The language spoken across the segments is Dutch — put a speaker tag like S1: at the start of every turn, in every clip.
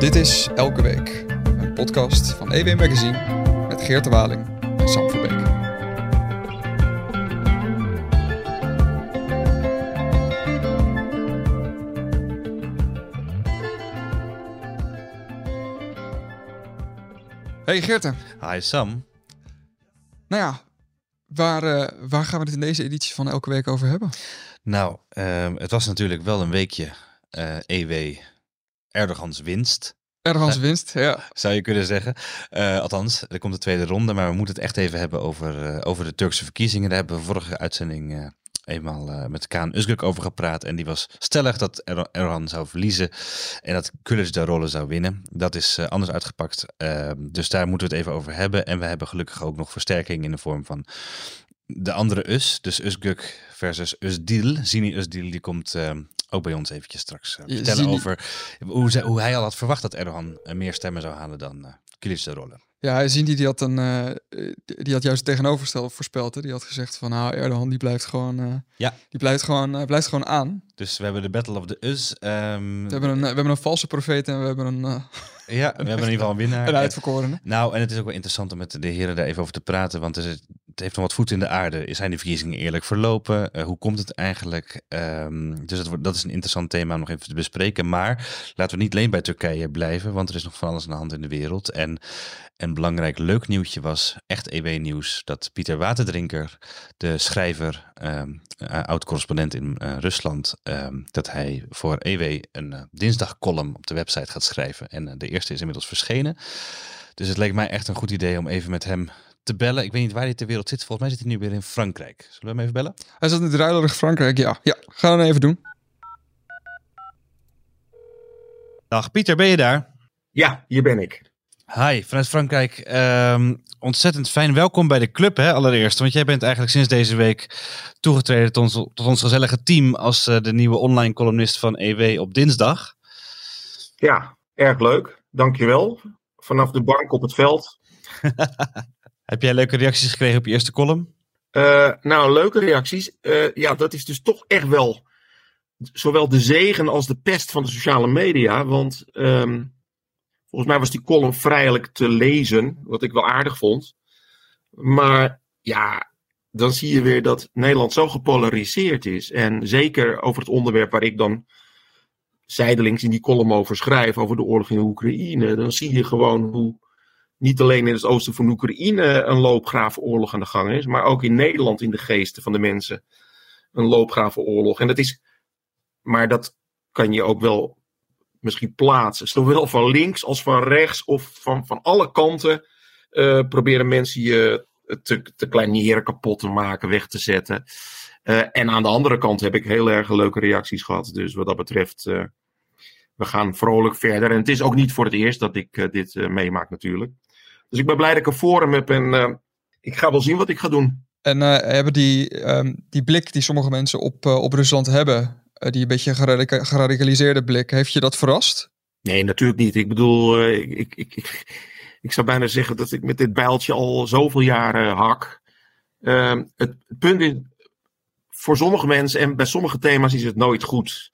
S1: Dit is Elke Week, een podcast van EW Magazine met Geert de Waling en Sam Verbeek. Hey Geerte.
S2: Hi Sam.
S1: Nou ja, waar, uh, waar gaan we het in deze editie van Elke Week over hebben?
S2: Nou, uh, het was natuurlijk wel een weekje uh, EW Erdogans winst.
S1: Erdogans winst, ja.
S2: Zou je kunnen zeggen. Uh, althans, er komt de tweede ronde, maar we moeten het echt even hebben over, over de Turkse verkiezingen. Daar hebben we vorige uitzending eenmaal uh, met Kaan Özgürk over gepraat. En die was stellig dat Erdogan zou verliezen en dat Kılıçdaroğlu zou winnen. Dat is anders uitgepakt. Uh, dus daar moeten we het even over hebben. En we hebben gelukkig ook nog versterking in de vorm van de andere Us. Dus Özgürk versus Özdil. Zini Özdil, die komt ook bij ons eventjes straks vertellen Zini... over hoe, ze, hoe hij al had verwacht dat Erdogan meer stemmen zou halen dan uh, Kılıçdaroğlu.
S1: Ja, zien die, die had een, uh, die had juist tegenovergestelde voorspeld. Hè? Die had gezegd van, nou, Erdogan die blijft gewoon, uh,
S2: ja.
S1: die blijft gewoon, uh, blijft gewoon aan.
S2: Dus we hebben de Battle of the Us. Um...
S1: We, hebben een, we hebben een valse profeet en we hebben een...
S2: ja, we hebben in ieder geval een winnaar.
S1: Een uitverkorene.
S2: Nou, en het is ook wel interessant om met de heren daar even over te praten, want het heeft nog wat voet in de aarde. Zijn de verkiezingen eerlijk verlopen? hoe komt het eigenlijk? Um, dus wordt, dat is een interessant thema om nog even te bespreken. Maar laten we niet alleen bij Turkije blijven, want er is nog van alles aan de hand in de wereld. En een belangrijk leuk nieuwtje was, echt EW-nieuws, dat Pieter Waterdrinker, de schrijver, oud-correspondent in uh, Rusland, um, dat hij voor EW een uh, dinsdagcolumn op de website gaat schrijven. En de eerste is inmiddels verschenen. Dus het leek mij echt een goed idee om even met hem te bellen. Ik weet niet waar hij ter wereld zit. Volgens mij zit hij nu weer in Frankrijk. Zullen we hem even bellen?
S1: Hij zit in het ruilerig Frankrijk, ja. Ja, gaan we dan even doen.
S2: Dag Pieter, ben je daar?
S3: Ja, hier ben ik.
S2: Hi, vanuit Frankrijk. Um, ontzettend fijn. Welkom bij de club, hè, allereerst. Want jij bent eigenlijk sinds deze week toegetreden tot ons, tot ons gezellige team als uh, de nieuwe online columnist van EW op dinsdag.
S3: Ja, erg leuk. Dankjewel. Vanaf de bank op het veld.
S2: Heb jij leuke reacties gekregen op je eerste column?
S3: Uh, nou, leuke reacties. Uh, ja, dat is dus toch echt wel zowel de zegen als de pest van de sociale media. Want um, Volgens mij was die column vrijelijk te lezen, wat ik wel aardig vond. Maar ja, dan zie je weer dat Nederland zo gepolariseerd is. En zeker over het onderwerp waar ik dan zijdelings in die column over schrijf, over de oorlog in Oekraïne. Dan zie je gewoon hoe niet alleen in het oosten van Oekraïne een loopgravenoorlog aan de gang is, maar ook in Nederland in de geesten van de mensen een loopgravenoorlog. En dat is, maar dat kan je ook wel misschien plaatsen. Zowel van links als van rechts of van, van alle kanten uh, proberen mensen je te, te kleineren, kapot te maken, weg te zetten. Uh, en aan de andere kant heb ik heel erg leuke reacties gehad. Dus wat dat betreft, uh, we gaan vrolijk verder. En het is ook niet voor het eerst dat ik dit meemaak natuurlijk. Dus ik ben blij dat ik een forum heb en ik ga wel zien wat ik ga doen.
S1: En hebben die, um, die blik die sommige mensen op, op Rusland hebben, eh, die een beetje geradica geradicaliseerde blik. Heeft je dat verrast?
S3: Nee, natuurlijk niet. Ik bedoel, uh, ik, ik, ik, ik, zou bijna zeggen dat ik met dit bijltje al zoveel jaren hak. Uh, het, punt is, voor sommige mensen en bij sommige thema's is het nooit goed.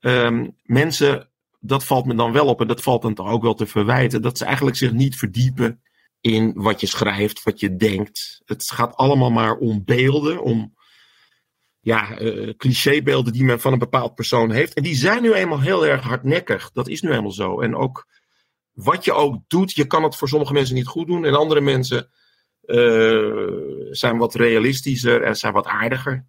S3: Um, mensen, dat valt me dan wel op en dat valt dan toch ook wel te verwijten, dat ze eigenlijk zich niet verdiepen in wat je schrijft, wat je denkt. Het gaat allemaal maar om beelden, om ja, uh, clichébeelden die men van een bepaald persoon heeft. En die zijn nu eenmaal heel erg hardnekkig. Dat is nu eenmaal zo. En ook wat je ook doet, je kan het voor sommige mensen niet goed doen. En andere mensen uh, zijn wat realistischer en zijn wat aardiger.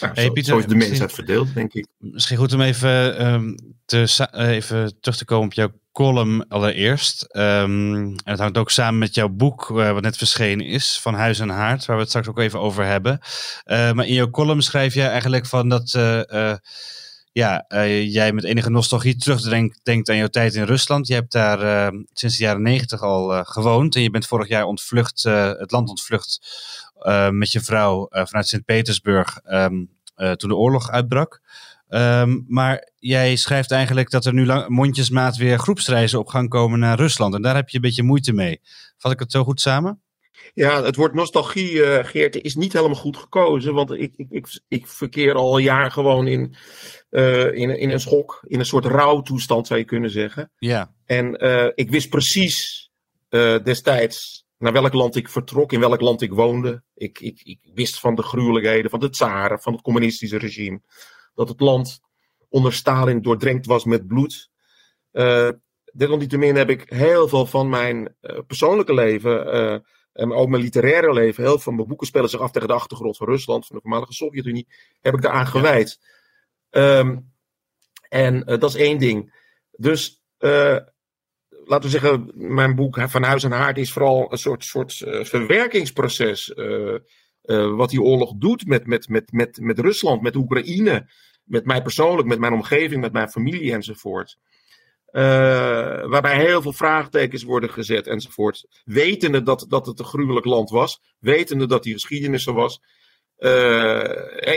S3: Nou, hey, zo, Pieter, zo, is de mensheid verdeeld, denk ik.
S2: Misschien goed om even, um, te, even terug te komen op jouw column allereerst. Um, en het hangt ook samen met jouw boek, uh, wat net verschenen is, Van Huis en Haard, waar we het straks ook even over hebben. Uh, maar in jouw column schrijf je eigenlijk van dat uh, ja, jij met enige nostalgie terugdenkt aan jouw tijd in Rusland. Je hebt daar sinds de jaren negentig al gewoond en je bent vorig jaar ontvlucht, het land ontvlucht met je vrouw vanuit Sint-Petersburg um, toen de oorlog uitbrak. Um, maar jij schrijft eigenlijk dat er nu lang, mondjesmaat weer groepsreizen op gang komen naar Rusland. En daar heb je een beetje moeite mee. Vat ik het zo goed samen?
S3: Ja, het woord nostalgie, uh, Geert, is niet helemaal goed gekozen. Want ik, ik, ik, ik verkeer al een jaar gewoon in in, in een schok, in een soort rouwtoestand zou je kunnen zeggen.
S2: Ja.
S3: En ik wist precies destijds naar welk land ik vertrok, in welk land ik woonde. Ik, ik, ik wist van de gruwelijkheden van de tsaren, van het communistische regime. Dat het land onder Stalin doordrenkt was met bloed. Uh, desalniettemin heb ik heel veel van mijn uh, persoonlijke leven, uh, en ook mijn literaire leven, heel veel van mijn boeken spelen zich af tegen de achtergrond van Rusland, van de voormalige Sovjet-Unie, heb ik daaraan gewijd. Um, en dat is één ding. Dus laten we zeggen, mijn boek Van Huis en Haard is vooral een soort, soort uh, verwerkingsproces. Uh, wat die oorlog doet met, met, met, met, met Rusland, met Oekraïne, met mij persoonlijk, met mijn omgeving, met mijn familie enzovoort. waarbij heel veel vraagtekens worden gezet enzovoort. Wetende dat, dat het een gruwelijk land was, wetende dat die geschiedenis er was.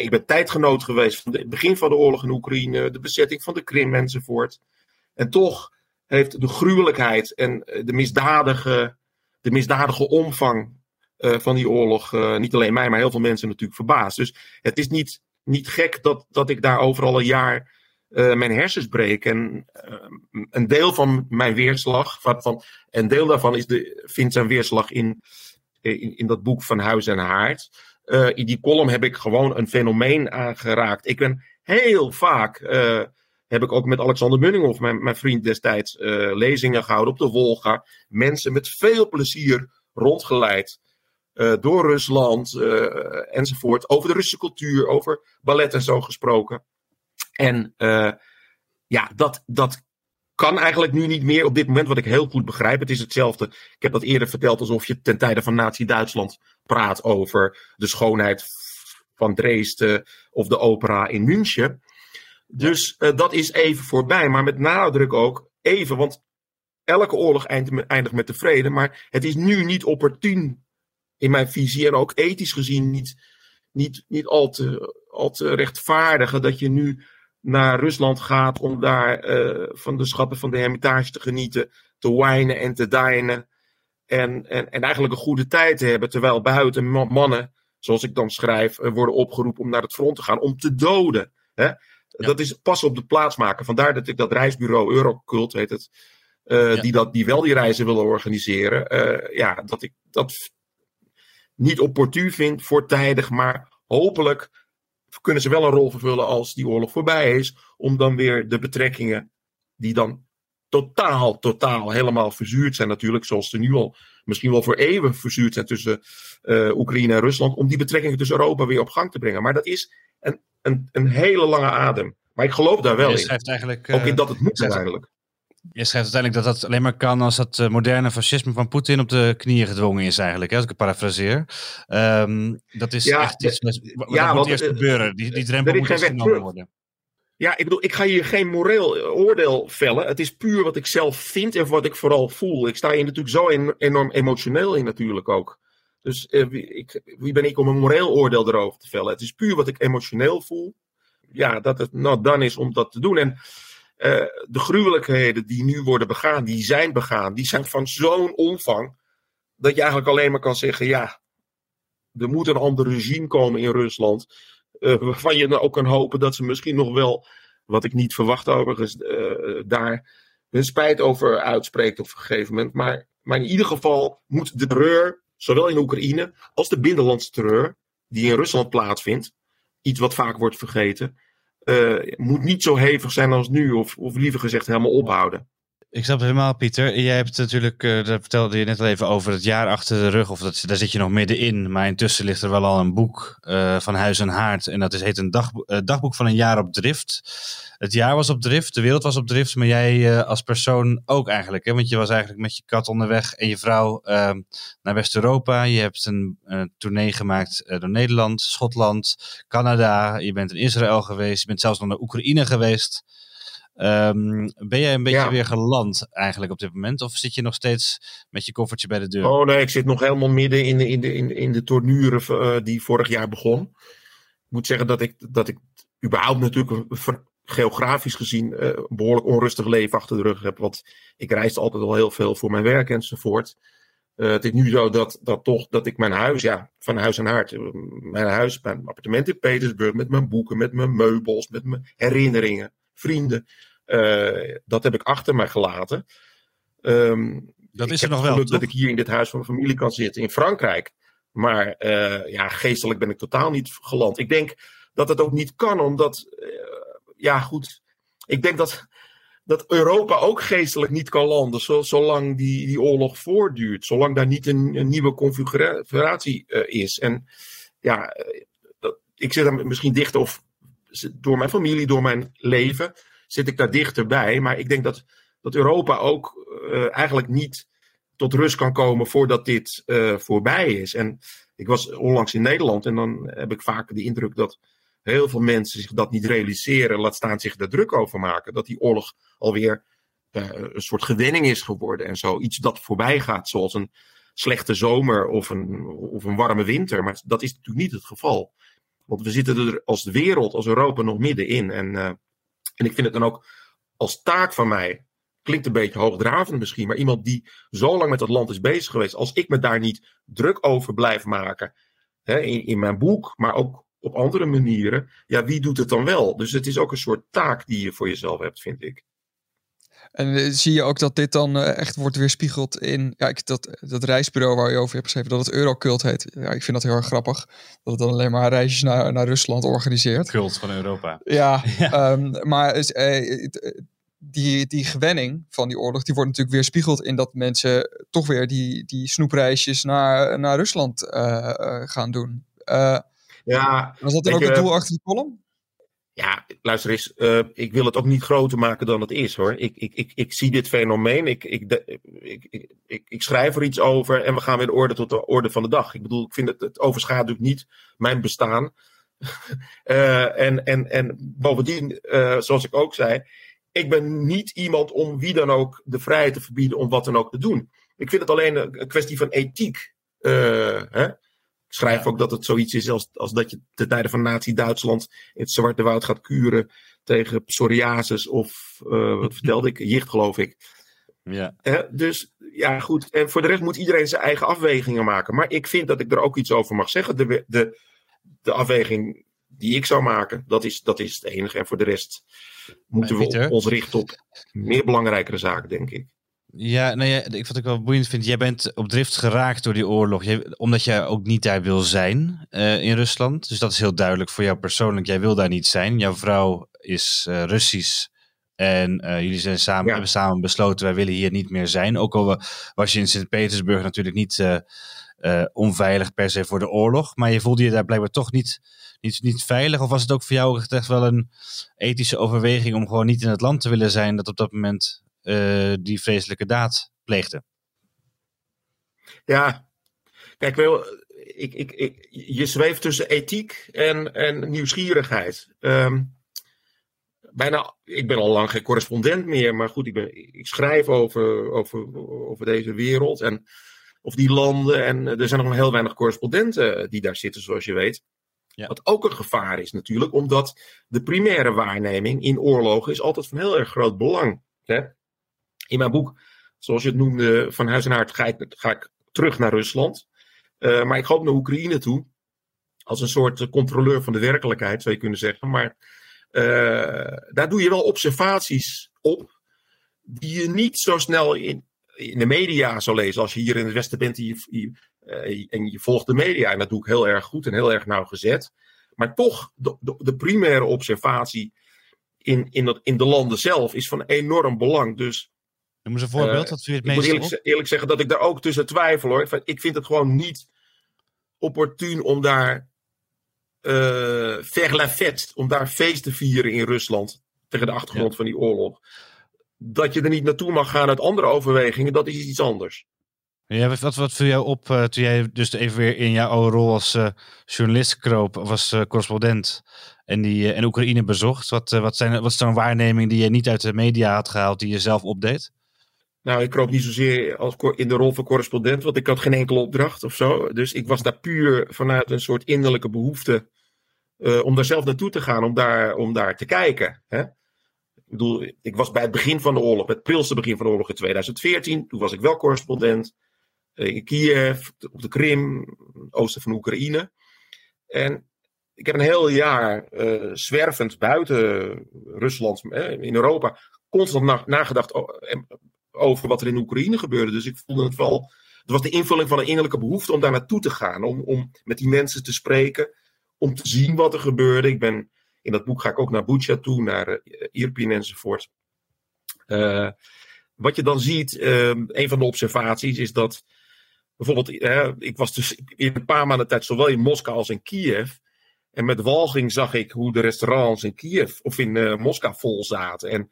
S3: ik ben tijdgenoot geweest van het begin van de oorlog in Oekraïne, de bezetting van de Krim enzovoort. En toch heeft de gruwelijkheid en eh, de misdadige, de misdadige omvang uh, van die oorlog uh, niet alleen mij, maar heel veel mensen natuurlijk verbaasd. Dus het is niet, niet gek dat, dat ik daar overal een jaar mijn hersens breek. En een deel van mijn weerslag, van, van, een deel daarvan is de, vindt zijn weerslag in, in, in dat boek van Huis en Haard. in die column heb ik gewoon een fenomeen aangeraakt. Ik ben heel vaak heb ik ook met Alexander Munninghoff, mijn, mijn vriend destijds, uh, lezingen gehouden op de Wolga. Mensen met veel plezier rondgeleid. Uh, door Rusland uh, enzovoort. Over de Russische cultuur, over ballet en zo gesproken. En ja, dat, dat kan eigenlijk nu niet meer op dit moment, wat ik heel goed begrijp. Het is hetzelfde. Ik heb dat eerder verteld alsof je ten tijde van Nazi-Duitsland praat over de schoonheid van Dresden of de opera in München. Dus uh, dat is even voorbij. Maar met nadruk ook even, want elke oorlog eindigt met de vrede. Maar het is nu niet opportun in mijn visie en ook ethisch gezien niet, niet, niet al, te, al te rechtvaardigen dat je nu naar Rusland gaat om daar uh, van de schatten van de hermitage te genieten, te wijnen en te dijnen. En, en, en eigenlijk een goede tijd te hebben, terwijl buiten mannen, zoals ik dan schrijf, uh, worden opgeroepen om naar het front te gaan, om te doden. Hè? Dat is pas op de plaats maken. Vandaar dat ik dat reisbureau Eurocult heet het. Uh, die, dat, die wel die reizen willen organiseren. Uh, ja, dat ik dat niet opportun vind, voortijdig. Maar hopelijk kunnen ze wel een rol vervullen als die oorlog voorbij is. Om dan weer de betrekkingen die dan totaal, totaal helemaal verzuurd zijn natuurlijk. Zoals ze nu al misschien wel voor eeuwen verzuurd zijn tussen uh, Oekraïne en Rusland. Om die betrekkingen tussen Europa weer op gang te brengen. Maar dat is een een, een hele lange adem. Maar ik geloof daar wel in. Eigenlijk, Ook in eh, dat het moet uiteindelijk.
S2: Je schrijft uiteindelijk dat dat alleen maar kan als dat eh, moderne fascisme van Poetin op de knieën gedwongen is eigenlijk, hè, als ik het parafraseer. Um, dat is echt iets wat, ja, moet eerst gebeuren. Die, die drempel moet eerst genomen worden.
S3: Ja, ik bedoel, ik ga hier geen moreel oordeel vellen. Het is puur wat ik zelf vind en wat ik vooral voel. Ik sta hier natuurlijk zo enorm emotioneel in natuurlijk ook. Dus uh, wie, ik, wie, ben ik om een moreel oordeel erover te vellen? Het is puur wat ik emotioneel voel. Ja, dat het nou dan is om dat te doen. En uh, de gruwelijkheden die nu worden begaan, die zijn begaan, die zijn van zo'n omvang. Dat je eigenlijk alleen maar kan zeggen: ja, er moet een ander regime komen in Rusland. Uh, waarvan je dan ook kan hopen dat ze misschien nog wel, wat ik niet verwacht overigens, daar hun spijt over uitspreekt op een gegeven moment. Maar, maar in ieder geval moet de terreur zowel in Oekraïne als de binnenlandse terreur die in Rusland plaatsvindt, iets wat vaak wordt vergeten, uh, moet niet zo hevig zijn als nu, of, of liever gezegd helemaal ophouden.
S2: Ik snap het helemaal, Pieter. Jij hebt natuurlijk, uh, daar vertelde je net al even over het jaar achter de rug, of dat, daar zit je nog middenin. Maar intussen ligt er wel al een boek uh, van Huis en Haard. En dat is, heet een uh, dagboek van een jaar op drift. Het jaar was op drift, de wereld was op drift, maar jij als persoon ook eigenlijk. Hè? Want je was eigenlijk met je kat onderweg en je vrouw ehm, naar West-Europa. Je hebt een tournee gemaakt door Nederland, Schotland, Canada. Je bent in Israël geweest. Je bent zelfs nog naar Oekraïne geweest. Um, ben jij een beetje weer geland eigenlijk op dit moment? Of zit je nog steeds met je koffertje bij de deur?
S3: Oh nee, ik zit nog helemaal midden in de, in de, in de, in de tournure uh, die vorig jaar begon. Ik moet zeggen dat ik, dat ik überhaupt natuurlijk geografisch gezien uh, een behoorlijk onrustig leven achter de rug heb. Want ik reis altijd al heel veel voor mijn werk enzovoort. Uh, het is nu zo dat, dat toch dat ik mijn huis, ja, van huis en haard, mijn huis, mijn appartement in Petersburg, met mijn boeken, met mijn meubels, met mijn herinneringen, vrienden, uh, dat heb ik achter mij gelaten. Um,
S2: dat is
S3: er
S2: nog wel.
S3: dat ik hier in dit huis van mijn familie kan zitten in Frankrijk. Maar uh, ja, geestelijk ben ik totaal niet geland. Ik denk dat het ook niet kan, omdat, ja, goed. Ik denk dat dat Europa ook geestelijk niet kan landen zolang die, die oorlog voortduurt. Zolang daar niet een, een nieuwe configuratie is. En ja, dat, ik zit daar misschien dichter, of door mijn familie, door mijn leven, zit ik daar dichterbij. Maar ik denk dat, dat Europa ook uh, eigenlijk niet tot rust kan komen voordat dit uh, voorbij is. En ik was onlangs in Nederland en dan heb ik vaak de indruk dat heel veel mensen zich dat niet realiseren, laat staan zich er druk over maken. Dat die oorlog alweer uh, een soort gewenning is geworden en zo. Iets dat voorbij gaat, zoals een slechte zomer of een, of een warme winter. Maar dat is natuurlijk niet het geval. Want we zitten er als wereld, als Europa nog middenin. En, uh, en ik vind het dan ook als taak van mij, klinkt een beetje hoogdravend misschien, maar iemand die zo lang met dat land is bezig geweest, als ik me daar niet druk over blijf maken, hè, in, in mijn boek, maar ook op andere manieren, ja, wie doet het dan wel? Dus het is ook een soort taak die je voor jezelf hebt, vind ik.
S1: En uh, zie je ook dat dit dan uh, echt wordt weerspiegeld in ja, ik, dat, dat reisbureau waar je over hebt geschreven, dat het Eurocult heet. Ja, ik vind dat heel erg grappig. Dat het dan alleen maar reisjes naar, naar Rusland organiseert.
S2: Cult van Europa.
S1: Ja, ja. Um, maar uh, die, die gewenning van die oorlog, die wordt natuurlijk weerspiegeld in dat mensen toch weer die, die snoepreisjes naar, naar Rusland gaan doen.
S3: Ja,
S1: Was dat dan ook het doel achter die column?
S3: Ja, luister eens, uh, ik wil het ook niet groter maken dan het is hoor. Ik, ik, ik, ik zie dit fenomeen, ik, ik, ik, ik, ik, schrijf er iets over en we gaan weer de orde tot de orde van de dag. Ik bedoel, ik vind het, het overschaduwt niet mijn bestaan. uh, en, en, en bovendien, uh, zoals ik ook zei, ik ben niet iemand om wie dan ook de vrijheid te verbieden om wat dan ook te doen. Ik vind het alleen een, een kwestie van ethiek. Hè? Schrijf ook dat het zoiets is als, als dat je ten tijde van Nazi-Duitsland in het Zwarte Woud gaat kuren tegen psoriasis of, uh, wat vertelde ik, jicht geloof ik.
S2: Ja.
S3: Uh, dus ja, goed. En voor de rest moet iedereen zijn eigen afwegingen maken. Maar ik vind dat ik er ook iets over mag zeggen. De, de, de afweging die ik zou maken, dat is, dat is het enige. En voor de rest moeten we ons richten op meer belangrijkere zaken, denk ik.
S2: Ja, nou ja, ik, wat ik wel boeiend vind, jij bent op drift geraakt door die oorlog, jij, omdat jij ook niet daar wil zijn uh, in Rusland. Dus dat is heel duidelijk voor jou persoonlijk. Jij wil daar niet zijn. Jouw vrouw is uh, Russisch en uh, jullie zijn samen, ja. hebben samen besloten, wij willen hier niet meer zijn. Ook al was je in Sint-Petersburg natuurlijk niet onveilig per se voor de oorlog, maar je voelde je daar blijkbaar toch niet, niet, niet veilig. Of was het ook voor jou echt wel een ethische overweging om gewoon niet in het land te willen zijn dat op dat moment die vreselijke daad pleegde.
S3: Ja, kijk, wel, ik, ik, ik, je zweeft tussen ethiek en, en nieuwsgierigheid. Um, bijna, ik ben al lang geen correspondent meer, maar goed, ik, ben, ik schrijf over, over, over deze wereld en of die landen. En er zijn nog heel weinig correspondenten die daar zitten, zoals je weet. Ja. Wat ook een gevaar is natuurlijk, omdat de primaire waarneming in oorlogen is altijd van heel erg groot belang. Hè? In mijn boek, zoals je het noemde, van huis en haard, ga ik, ga ik terug naar Rusland. Uh, maar ik ga ook naar Oekraïne toe. Als een soort controleur van de werkelijkheid, zou je kunnen zeggen. Maar uh, daar doe je wel observaties op. Die je niet zo snel in, in de media zou lezen. Als je hier in het Westen bent en je, en je volgt de media. En dat doe ik heel erg goed en heel erg nauwgezet. Maar toch, de, de, de primaire observatie in, in, dat, in de landen zelf is van enorm belang. Dus
S2: Noem eens een voorbeeld. Uh, wat je het meest
S3: ik moet eerlijk, eerlijk, zeggen dat ik daar ook tussen twijfel hoor. Ik vind het gewoon niet opportun om daar uh, om daar feest te vieren in Rusland. Tegen de achtergrond ja. van die oorlog. Dat je er niet naartoe mag gaan uit andere overwegingen, dat is iets anders.
S2: Ja, wat, wat viel jou op uh, toen jij dus even weer in jouw oude rol als uh, journalist kroop, of als uh, correspondent en, die, en Oekraïne bezocht? Wat, wat, zijn, wat is een waarneming die je niet uit de media had gehaald, die je zelf opdeed?
S3: Nou, ik kroop niet zozeer als in de rol van correspondent, want ik had geen enkele opdracht of zo. Dus ik was daar puur vanuit een soort innerlijke behoefte uh, om daar zelf naartoe te gaan, om daar, om daar te kijken. Hè? Ik bedoel, ik was bij het begin van de oorlog, het prilste begin van de oorlog in 2014. Toen was ik wel correspondent. in Kiev, op de Krim, oosten van Oekraïne. En ik heb een heel jaar uh, zwervend buiten Rusland, in Europa, constant nagedacht over wat er in Oekraïne gebeurde. Dus ik voelde het wel. Het was de invulling van een innerlijke behoefte om daar naartoe te gaan. Om, om met die mensen te spreken. Om te zien wat er gebeurde. Ik ben, in dat boek ga ik ook naar Bucha toe, naar uh, Irpin enzovoort. Uh, wat je dan ziet, uh, een van de observaties is dat. Bijvoorbeeld, ik was dus in een paar maanden tijd zowel in Moskou als in Kiev. En met walging zag ik hoe de restaurants in Kiev of in Moskou vol zaten. En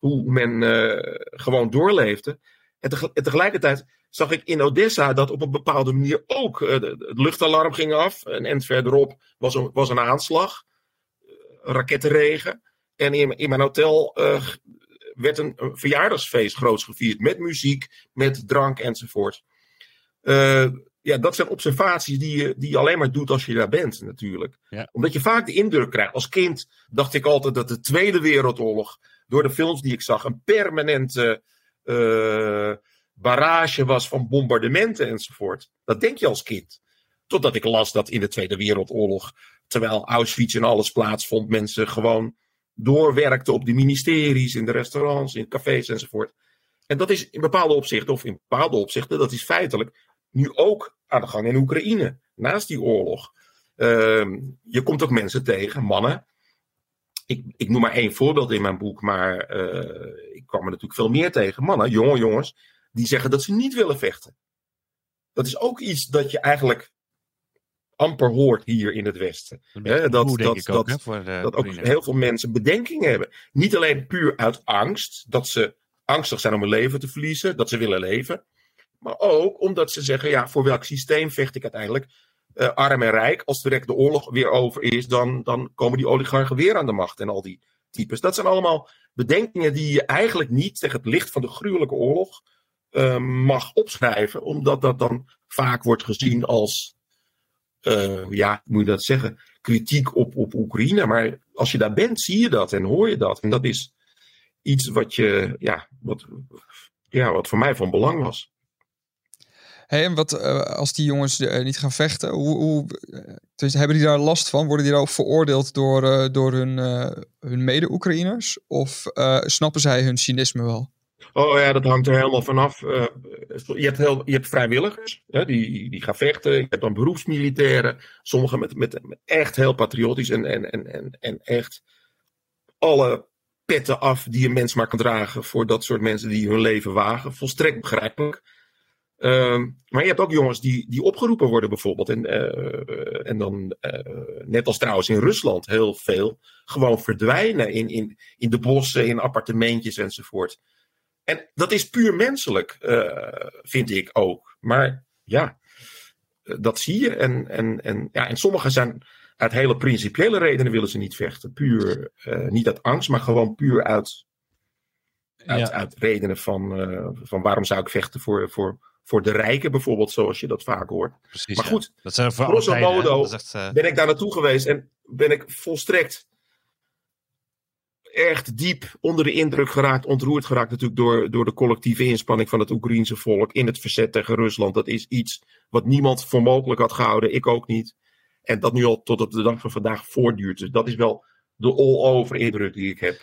S3: hoe men uh, gewoon doorleefde. En, tegelijkertijd zag ik in Odessa dat op een bepaalde manier ook uh, het luchtalarm ging af. En, en verderop was een, was een aanslag, rakettenregen. En in, in mijn hotel werd een, een, verjaardagsfeest groots gevierd. Met muziek, met drank enzovoort ja, dat zijn observaties die je, die je alleen maar doet als je daar bent, natuurlijk. Omdat je vaak de indruk krijgt. Als kind dacht ik altijd dat de Tweede Wereldoorlog, door de films die ik zag, een permanente uh, barrage was van bombardementen enzovoort. Dat denk je als kind. Totdat ik las dat in de Tweede Wereldoorlog, terwijl Auschwitz en alles plaatsvond, mensen gewoon doorwerkten op de ministeries, in de restaurants, in cafés enzovoort. En dat is in bepaalde opzichten, of in bepaalde opzichten, dat is feitelijk nu ook aan de gang in Oekraïne, naast die oorlog. Uh, je komt ook mensen tegen, mannen. Ik, ik noem maar één voorbeeld in mijn boek, maar uh, ik kwam er natuurlijk veel meer tegen. Mannen, jonge jongens, die zeggen dat ze niet willen vechten. Dat is ook iets dat je eigenlijk amper hoort hier in het Westen.
S2: dat, dat, dat, ook,
S3: dat ook heel veel mensen bedenkingen hebben. Niet alleen puur uit angst, dat ze angstig zijn om hun leven te verliezen, dat ze willen leven. Maar ook omdat ze zeggen, ja, voor welk systeem vecht ik uiteindelijk? Uh, arm en rijk, als direct de oorlog weer over is, dan, dan komen die oligarchen weer aan de macht en al die types. Dat zijn allemaal bedenkingen die je eigenlijk niet tegen het licht van de gruwelijke oorlog uh, mag opschrijven, omdat dat dan vaak wordt gezien als, uh, ja, moet je dat zeggen, kritiek op, op Oekraïne. Maar als je daar bent, zie je dat en hoor je dat. En dat is iets wat, je, ja, wat, ja, wat voor mij van belang was.
S1: Hey, en wat uh, als die jongens uh, niet gaan vechten, hoe, hoe dus hebben die daar last van? Worden die daar ook veroordeeld door, uh, door hun, hun mede-Oekraïners? Of snappen zij hun cynisme wel?
S3: Oh ja, dat hangt er helemaal vanaf. je, hebt heel, je hebt vrijwilligers, hè, die, die gaan vechten. Je hebt dan beroepsmilitairen. Sommigen met, met, echt heel patriotisch en, en, en, en echt alle petten af die een mens maar kan dragen voor dat soort mensen die hun leven wagen. Volstrekt begrijpelijk. Ehm, maar je hebt ook jongens die, die opgeroepen worden bijvoorbeeld. En, uh, en dan, uh, net als trouwens in Rusland heel veel, gewoon verdwijnen in, in, in de bossen, in appartementjes enzovoort. En dat is puur menselijk, vind ik ook. Maar ja, dat zie je. En, en, en, ja, en sommigen zijn uit hele principiële redenen willen ze niet vechten. Puur, niet uit angst, maar gewoon puur uit, uit, uit redenen van, van waarom zou ik vechten voor, voor voor de rijken bijvoorbeeld, zoals je dat vaak hoort. Precies, maar goed, ja. dat zijn grosso modo uh... ben ik daar naartoe geweest en ben ik volstrekt echt diep onder de indruk geraakt, ontroerd geraakt natuurlijk door, door de collectieve inspanning van het Oekraïense volk in het verzet tegen Rusland. Dat is iets wat niemand voor mogelijk had gehouden, ik ook niet. En dat nu al tot op de dag van vandaag voortduurt. Dus dat is wel de all-over indruk die ik heb.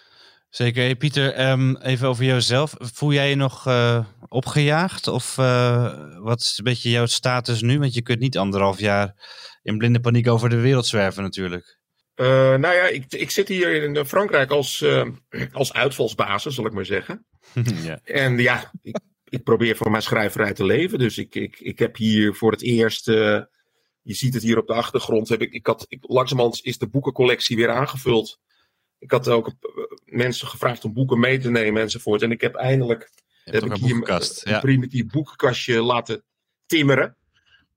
S2: Zeker. Pieter, um, even over jouzelf. Voel jij je nog uh, opgejaagd? Of uh, wat is een beetje jouw status nu? Want je kunt niet anderhalf jaar in blinde paniek over de wereld zwerven natuurlijk.
S3: Uh, nou ja, ik, ik zit hier in Frankrijk als, als uitvalsbasis, zal ik maar zeggen. ja. En ja, ik, ik, probeer voor mijn schrijverij te leven. Dus ik, ik, ik heb hier voor het eerst je ziet het hier op de achtergrond. Heb ik, ik had, ik, langzamerhand is de boekencollectie weer aangevuld. Ik had ook mensen gevraagd om boeken mee te nemen enzovoort. En ik heb eindelijk heb ik hier een, een primitief boekenkastje laten timmeren.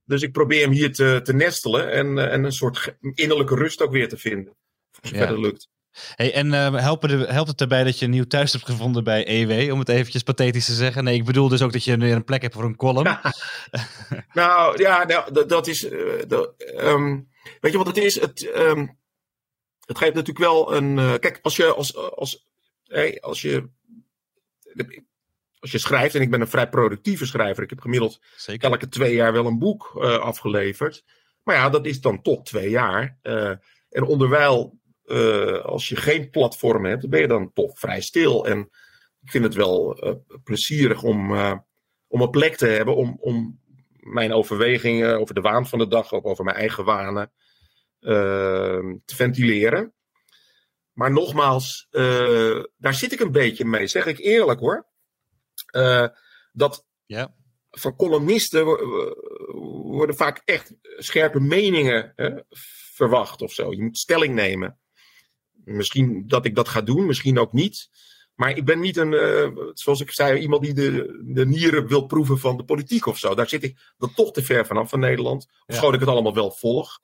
S3: Dus ik probeer hem hier te, te nestelen en, eh, en een soort innerlijke rust ook weer te vinden. Voor zover ja. lukt.
S2: Hey, en uh, helpt, het, helpt het erbij dat je een nieuw thuis hebt gevonden bij EW, om het eventjes pathetisch te zeggen? Nee, ik bedoel dus ook dat je weer een plek hebt voor een column.
S3: nou ja, nou, dat, dat is. Uh, dat, um, weet je wat het is? Het, um, het geeft natuurlijk wel een. Uh, kijk, als je als, als, hey, als je als je schrijft, en ik ben een vrij productieve schrijver, ik heb gemiddeld
S2: Zeker.
S3: elke twee jaar wel een boek uh, afgeleverd. Maar ja, dat is dan toch twee jaar. Uh, en onderwijl, als je geen platform hebt, ben je dan toch vrij stil. En ik vind het wel plezierig om, om een plek te hebben om, om mijn overwegingen over de waan van de dag, of over mijn eigen wanen, te ventileren. Maar nogmaals, daar zit ik een beetje mee, zeg ik eerlijk hoor. dat
S2: ja
S3: van columnisten worden vaak echt scherpe meningen hè, verwacht of zo. Je moet stelling nemen. Misschien dat ik dat ga doen, misschien ook niet. Maar ik ben niet een, uh, zoals ik zei, iemand die de, de nieren wil proeven van de politiek of zo. Daar zit ik dan toch te ver vanaf van Nederland. Ja. ik het allemaal wel volg.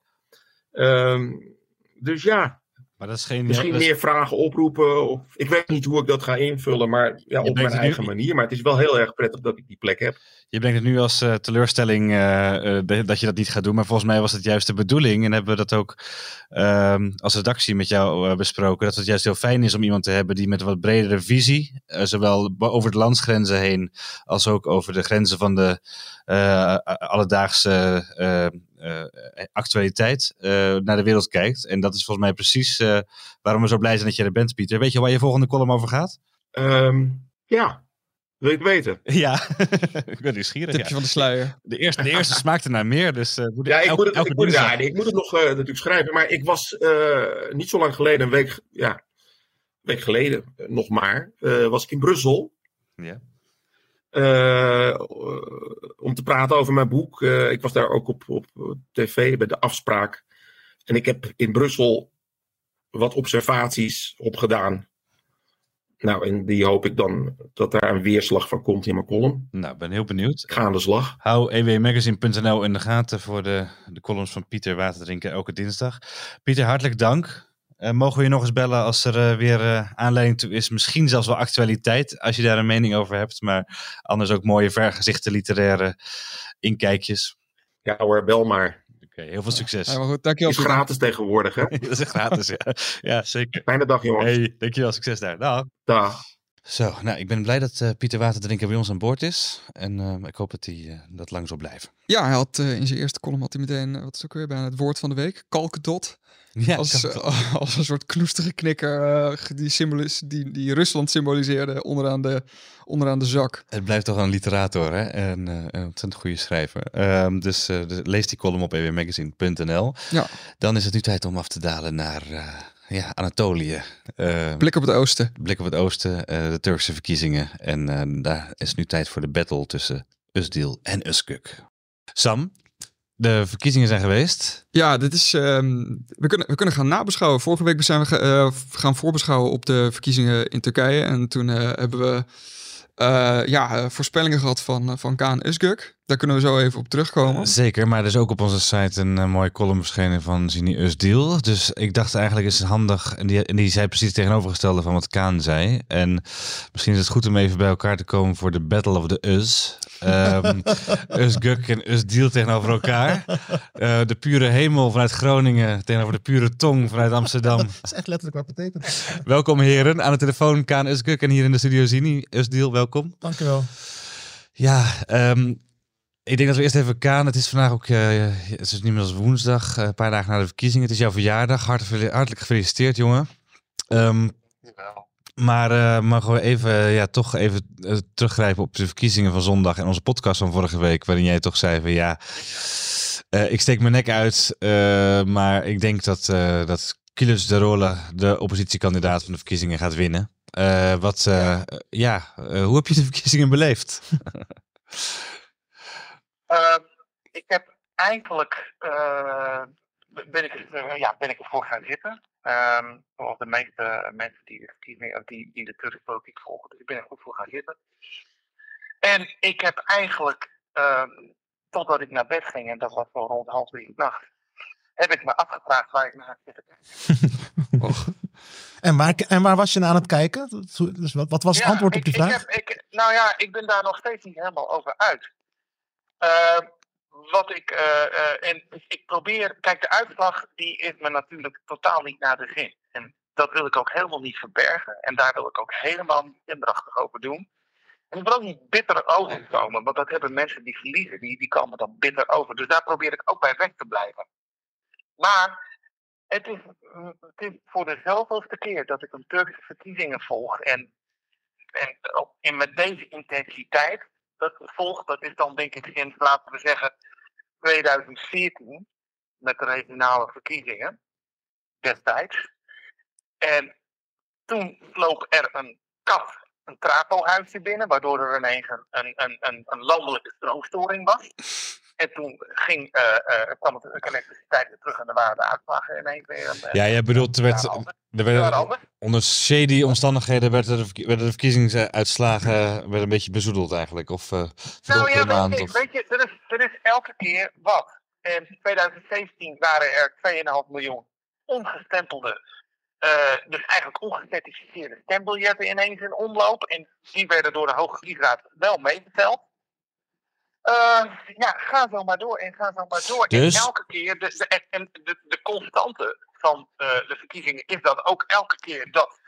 S3: Um, dus ja,
S2: maar dat is geen,
S3: Misschien
S2: dat is...
S3: meer vragen oproepen. Of, ik weet niet hoe ik dat ga invullen, maar ja, op mijn eigen nu... manier. Maar het is wel heel erg prettig dat ik die plek heb.
S2: Je brengt het nu als uh, teleurstelling uh, uh, dat je dat niet gaat doen. Maar volgens mij was het juist de bedoeling. En hebben we dat ook als redactie met jou besproken. Dat het juist heel fijn is om iemand te hebben die met een wat bredere visie. zowel over de landsgrenzen heen als ook over de grenzen van de alledaagse uh, actualiteit uh, naar de wereld kijkt. En dat is volgens mij precies uh, waarom we zo blij zijn dat je er bent, Pieter. Weet je waar je volgende column over gaat?
S3: Um, ja, wil ik weten.
S2: Ja, ik ben nieuwsgierig.
S1: Tipje
S2: ja.
S1: van de sluier.
S2: De eerste, de eerste smaakte naar meer, dus uh,
S3: moet ja, ik, elke, moet het, ik, moet, ja, ik moet het nog uh, natuurlijk schrijven. Maar ik was uh, niet zo lang geleden, een week, ja, een week geleden nog maar, was ik in Brussel.
S2: Ja.
S3: Uh, om te praten over mijn boek. Uh, ik was daar ook op, op tv bij de afspraak. En ik heb in Brussel wat observaties opgedaan. Nou, en die hoop ik dan dat daar een weerslag van komt in mijn column.
S2: Nou, ben heel benieuwd.
S3: Ga aan de slag.
S2: Hou ewmagazine.nl in de gaten voor de, de columns van Pieter Waterdrinken elke dinsdag. Pieter, hartelijk dank. Uh, mogen we je nog eens bellen als er uh, weer uh, aanleiding toe is? Misschien zelfs wel actualiteit, als je daar een mening over hebt. Maar anders ook mooie vergezichten, literaire inkijkjes.
S3: Ja hoor, bel maar.
S2: Oké, okay, heel veel succes.
S1: Ja, maar goed, dankjewel.
S3: is gratis tegenwoordig, hè?
S2: dat is gratis, ja. ja, zeker.
S3: Fijne dag, jongens.
S2: Hey, dankjewel, succes daar. Dag.
S3: Dag.
S2: Zo, nou, ik ben blij dat Pieter Waterdrinker bij ons aan boord is. En ik hoop dat hij dat lang zal blijven.
S1: Ja, hij had in zijn eerste column had hij meteen, wat is ook weer, bijna het woord van de week, kalkdot.
S2: Ja,
S1: als, uh, als een soort knoestige knikker uh, die, symbolis, die, die Rusland symboliseerde onderaan de, onderaan de zak.
S2: Het blijft toch een literator hè? en uh, een ontzettend goede schrijver. Um, dus, dus, lees die column op ewmagazine.nl.
S1: Ja.
S2: Dan is het nu tijd om af te dalen naar ja, Anatolië.
S1: blik op het oosten.
S2: Blik op het oosten, de Turkse verkiezingen. En daar is nu tijd voor de battle tussen Usdil en Özgürk. Sam, de verkiezingen zijn geweest.
S1: Ja, dit is, um, we, kunnen, we kunnen gaan nabeschouwen. Vorige week zijn we uh, gaan voorbeschouwen op de verkiezingen in Turkije. En toen uh, hebben we uh, ja, voorspellingen gehad van, van Kaan. Daar kunnen we zo even op terugkomen.
S2: Zeker, maar er is ook op onze site een uh, mooie column verschenen van Zini Özdil. Dus ik dacht eigenlijk is het handig, en die, en die zei precies het tegenovergestelde van wat Kaan zei. En misschien is het goed om even bij elkaar te komen voor de Battle of the Us. Um, Özgürk en Özdil tegenover elkaar. Uh, de pure hemel vanuit Groningen tegenover de pure tong vanuit Amsterdam.
S4: Dat is echt letterlijk wat betekent.
S2: welkom heren, aan de telefoon Kaan Özgürk en hier in de studio Zini Özdil, welkom.
S4: Dankjewel.
S2: Ja, um, ik denk dat we eerst even Kaan. Het is vandaag ook, uh, het is niet meer als woensdag, uh, een paar dagen na de verkiezingen. Het is jouw verjaardag. Hartelijk, hartelijk gefeliciteerd, jongen. Um, maar uh, mogen we even, ja, toch even teruggrijpen op de verkiezingen van zondag en onze podcast van vorige week, waarin jij toch zei van ja, ik steek mijn nek uit, maar ik denk dat, dat Kilis de Rolle, de oppositiekandidaat van de verkiezingen, gaat winnen. wat, ja, ja hoe heb je de verkiezingen beleefd?
S5: Uh, ik heb eigenlijk uh, ben, ik, uh, ja, ben ik ervoor gaan zitten. Um, zoals de meeste mensen die de verkiezingen, die, die de Turkse politiek volgen. Dus ik ben er goed voor gaan zitten. En ik heb eigenlijk, totdat ik naar bed ging, en dat was wel rond half drie nacht, heb ik me afgevraagd waar ik naar had zitten
S4: oh. en, waar, en waar was je naar aan het kijken? Dus wat, wat was het
S5: ja,
S4: antwoord op die vraag?
S5: Ik heb, ik, nou ja, ik ben daar nog steeds niet helemaal over uit. Uh, wat ik, uh, uh, en ik probeer, kijk, de uitslag die is me natuurlijk totaal niet naar de zin. En dat wil ik ook helemaal niet verbergen. En daar wil ik ook helemaal niet indrachtig over doen. En ik wil ook niet bitter overkomen, want dat hebben mensen die verliezen, die, die komen dan bitter over. Dus daar probeer ik ook bij weg te blijven. Maar het is, het is voor de zoveelste keer dat ik een Turkse verkiezingen volg. En, en, op- en met deze intensiteit dat volg, dat is dan denk ik sinds, laten we zeggen, 2014. Met de regionale verkiezingen destijds. En toen vloog er een kat een trapohuisje binnen, waardoor er ineens een, een, een, een, een landelijke stroomstoring was. En toen ging, eh, eh, kwam het elektriciteit weer terug en er waren de uitslagen ineens weer. eh,
S2: Ja, jij bedoelt, er, werd, er onder shady omstandigheden werden de, de verkiezingsuitslagen werden een beetje bezoedeld eigenlijk. Of eh
S5: Nou ja,
S2: maand.
S5: weet je,
S2: Of...
S5: weet je er, is, er is elke keer wat. In 2017 waren er 2,5 miljoen ongestempelde, dus eigenlijk ongecertificeerde stembiljetten ineens in omloop. En die werden door de Hoge Kiesraad wel meegeteld. Eh, ja, ga zo maar door en ga zo maar door.
S2: Dus-
S5: En elke keer, de, de, en de, de constante van eh, de verkiezingen is dat ook elke keer dat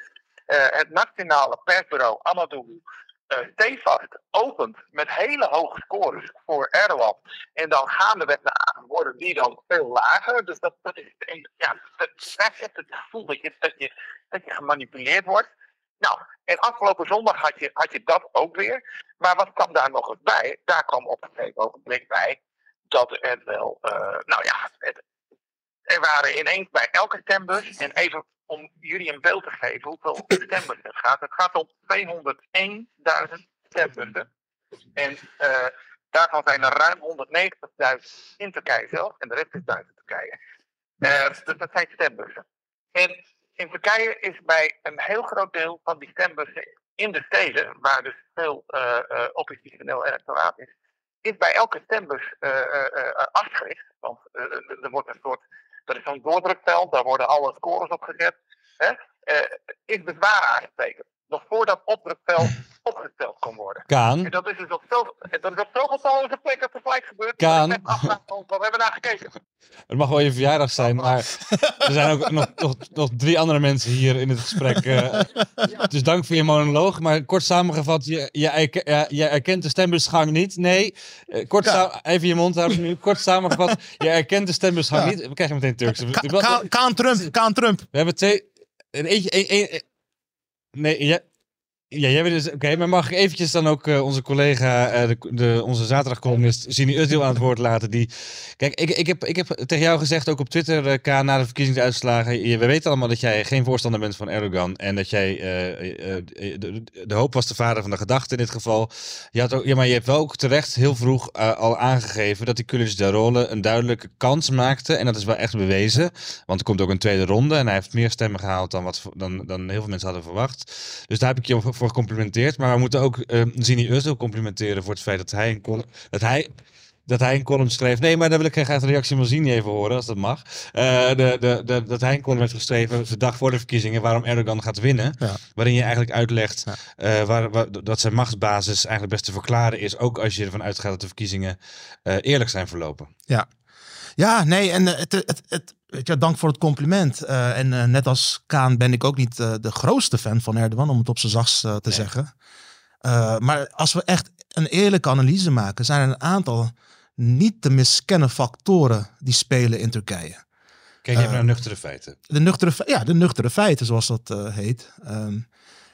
S5: eh, het nationale persbureau Anadolu eh stevast opent met hele hoge scores voor Erdogan. En dan gaandeweg naar worden die dan veel lager. Dus dat, dat is en, ja, dat het gevoel dat je, dat, je, dat je gemanipuleerd wordt. Nou, en afgelopen zondag had je, had je dat ook weer. Maar wat kwam daar nog eens bij? Daar kwam op een gegeven ogenblik bij dat er wel, eh, nou ja, er waren ineens bij elke stembus, en even om jullie een beeld te geven hoeveel stembus het gaat. Het gaat om 201.000 stembussen. En eh, daarvan zijn er ruim 190.000 in Turkije zelf, en de rest is buiten Turkije. Eh, dus dat zijn stembussen. En in Turkije is bij een heel groot deel van die stembussen in de steden, waar dus veel eh, eh, oppositioneel electoraat is, is bij elke stembus eh, afgericht. Want er- wordt een soort, er is zo'n doordrukveld, daar worden alle scores op gezet. Is bezwaar aangetekend. Nog voordat opdrukveld opgesteld kon worden. En
S2: Kaan,
S5: dat is dus op zo- dat is op zoveel talloze plekken tegelijk gebeurd.
S2: Kaan.
S5: Ik Wat hebben we naar gekeken?
S2: het mag wel je verjaardag zijn, maar er zijn ook nog, nog, nog drie andere mensen hier in het gesprek. eh. dus dank voor je monoloog. Maar kort samengevat, je, je, je erkent de stembusgang niet. Nee, eh, kort even je mond houden nu. Kort samengevat, je erkent de stembusgang
S4: Ja.
S2: niet. We krijgen meteen Turkse.
S4: Kaan Trump, Kaan Trump.
S2: We hebben twee. Een eentje. Een, een, een- nee, ja. Ja, jij bent dus. Oké, maar mag ik eventjes dan ook eh, onze collega, eh, de, de, onze zaterdagcolumnist, Zini Utdeel aan het woord laten? Die, kijk, ik, ik, heb, ik heb tegen jou gezegd, ook op Twitter, eh, K, na de verkiezingsuitslagen. Je, we weten allemaal dat jij geen voorstander bent van Erdogan. En dat jij. de, de hoop was de vader van de gedachte in dit geval. Je had ook, ja, maar je hebt wel ook terecht heel vroeg al aangegeven dat die Kulic de Role een duidelijke kans maakte. En dat is wel echt bewezen. Want er komt ook een tweede ronde en hij heeft meer stemmen gehaald dan, wat, dan, dan heel veel mensen hadden verwacht. Dus daar heb ik je voor gecomplimenteerd. Maar we moeten ook eh Zini Özil complimenteren voor het feit dat hij een column, dat hij, dat hij een column schreef. Nee, maar daar wil ik graag de reactie van Zini even horen, als dat mag. Eh, de, de, de, dat hij een column heeft geschreven de dag voor de verkiezingen waarom Erdogan gaat winnen.
S4: Ja.
S2: Waarin je eigenlijk uitlegt
S4: Ja.
S2: eh, waar, waar- dat zijn machtsbasis eigenlijk best te verklaren is. Ook als je ervan uitgaat dat de verkiezingen eh, eerlijk zijn verlopen.
S4: Ja, nee, en het, het, het, weet je, dank voor het compliment. Eh, en eh, net als Kaan ben ik ook niet eh, de grootste fan van Erdogan, om het op zijn zachtst te
S2: Nee.
S4: zeggen. Maar als we echt een eerlijke analyse maken, zijn er een aantal niet te miskennen factoren die spelen in Turkije.
S2: Kijk even naar nuchtere feiten.
S4: De nuchtere, ja, de nuchtere feiten, zoals dat heet. Ehm,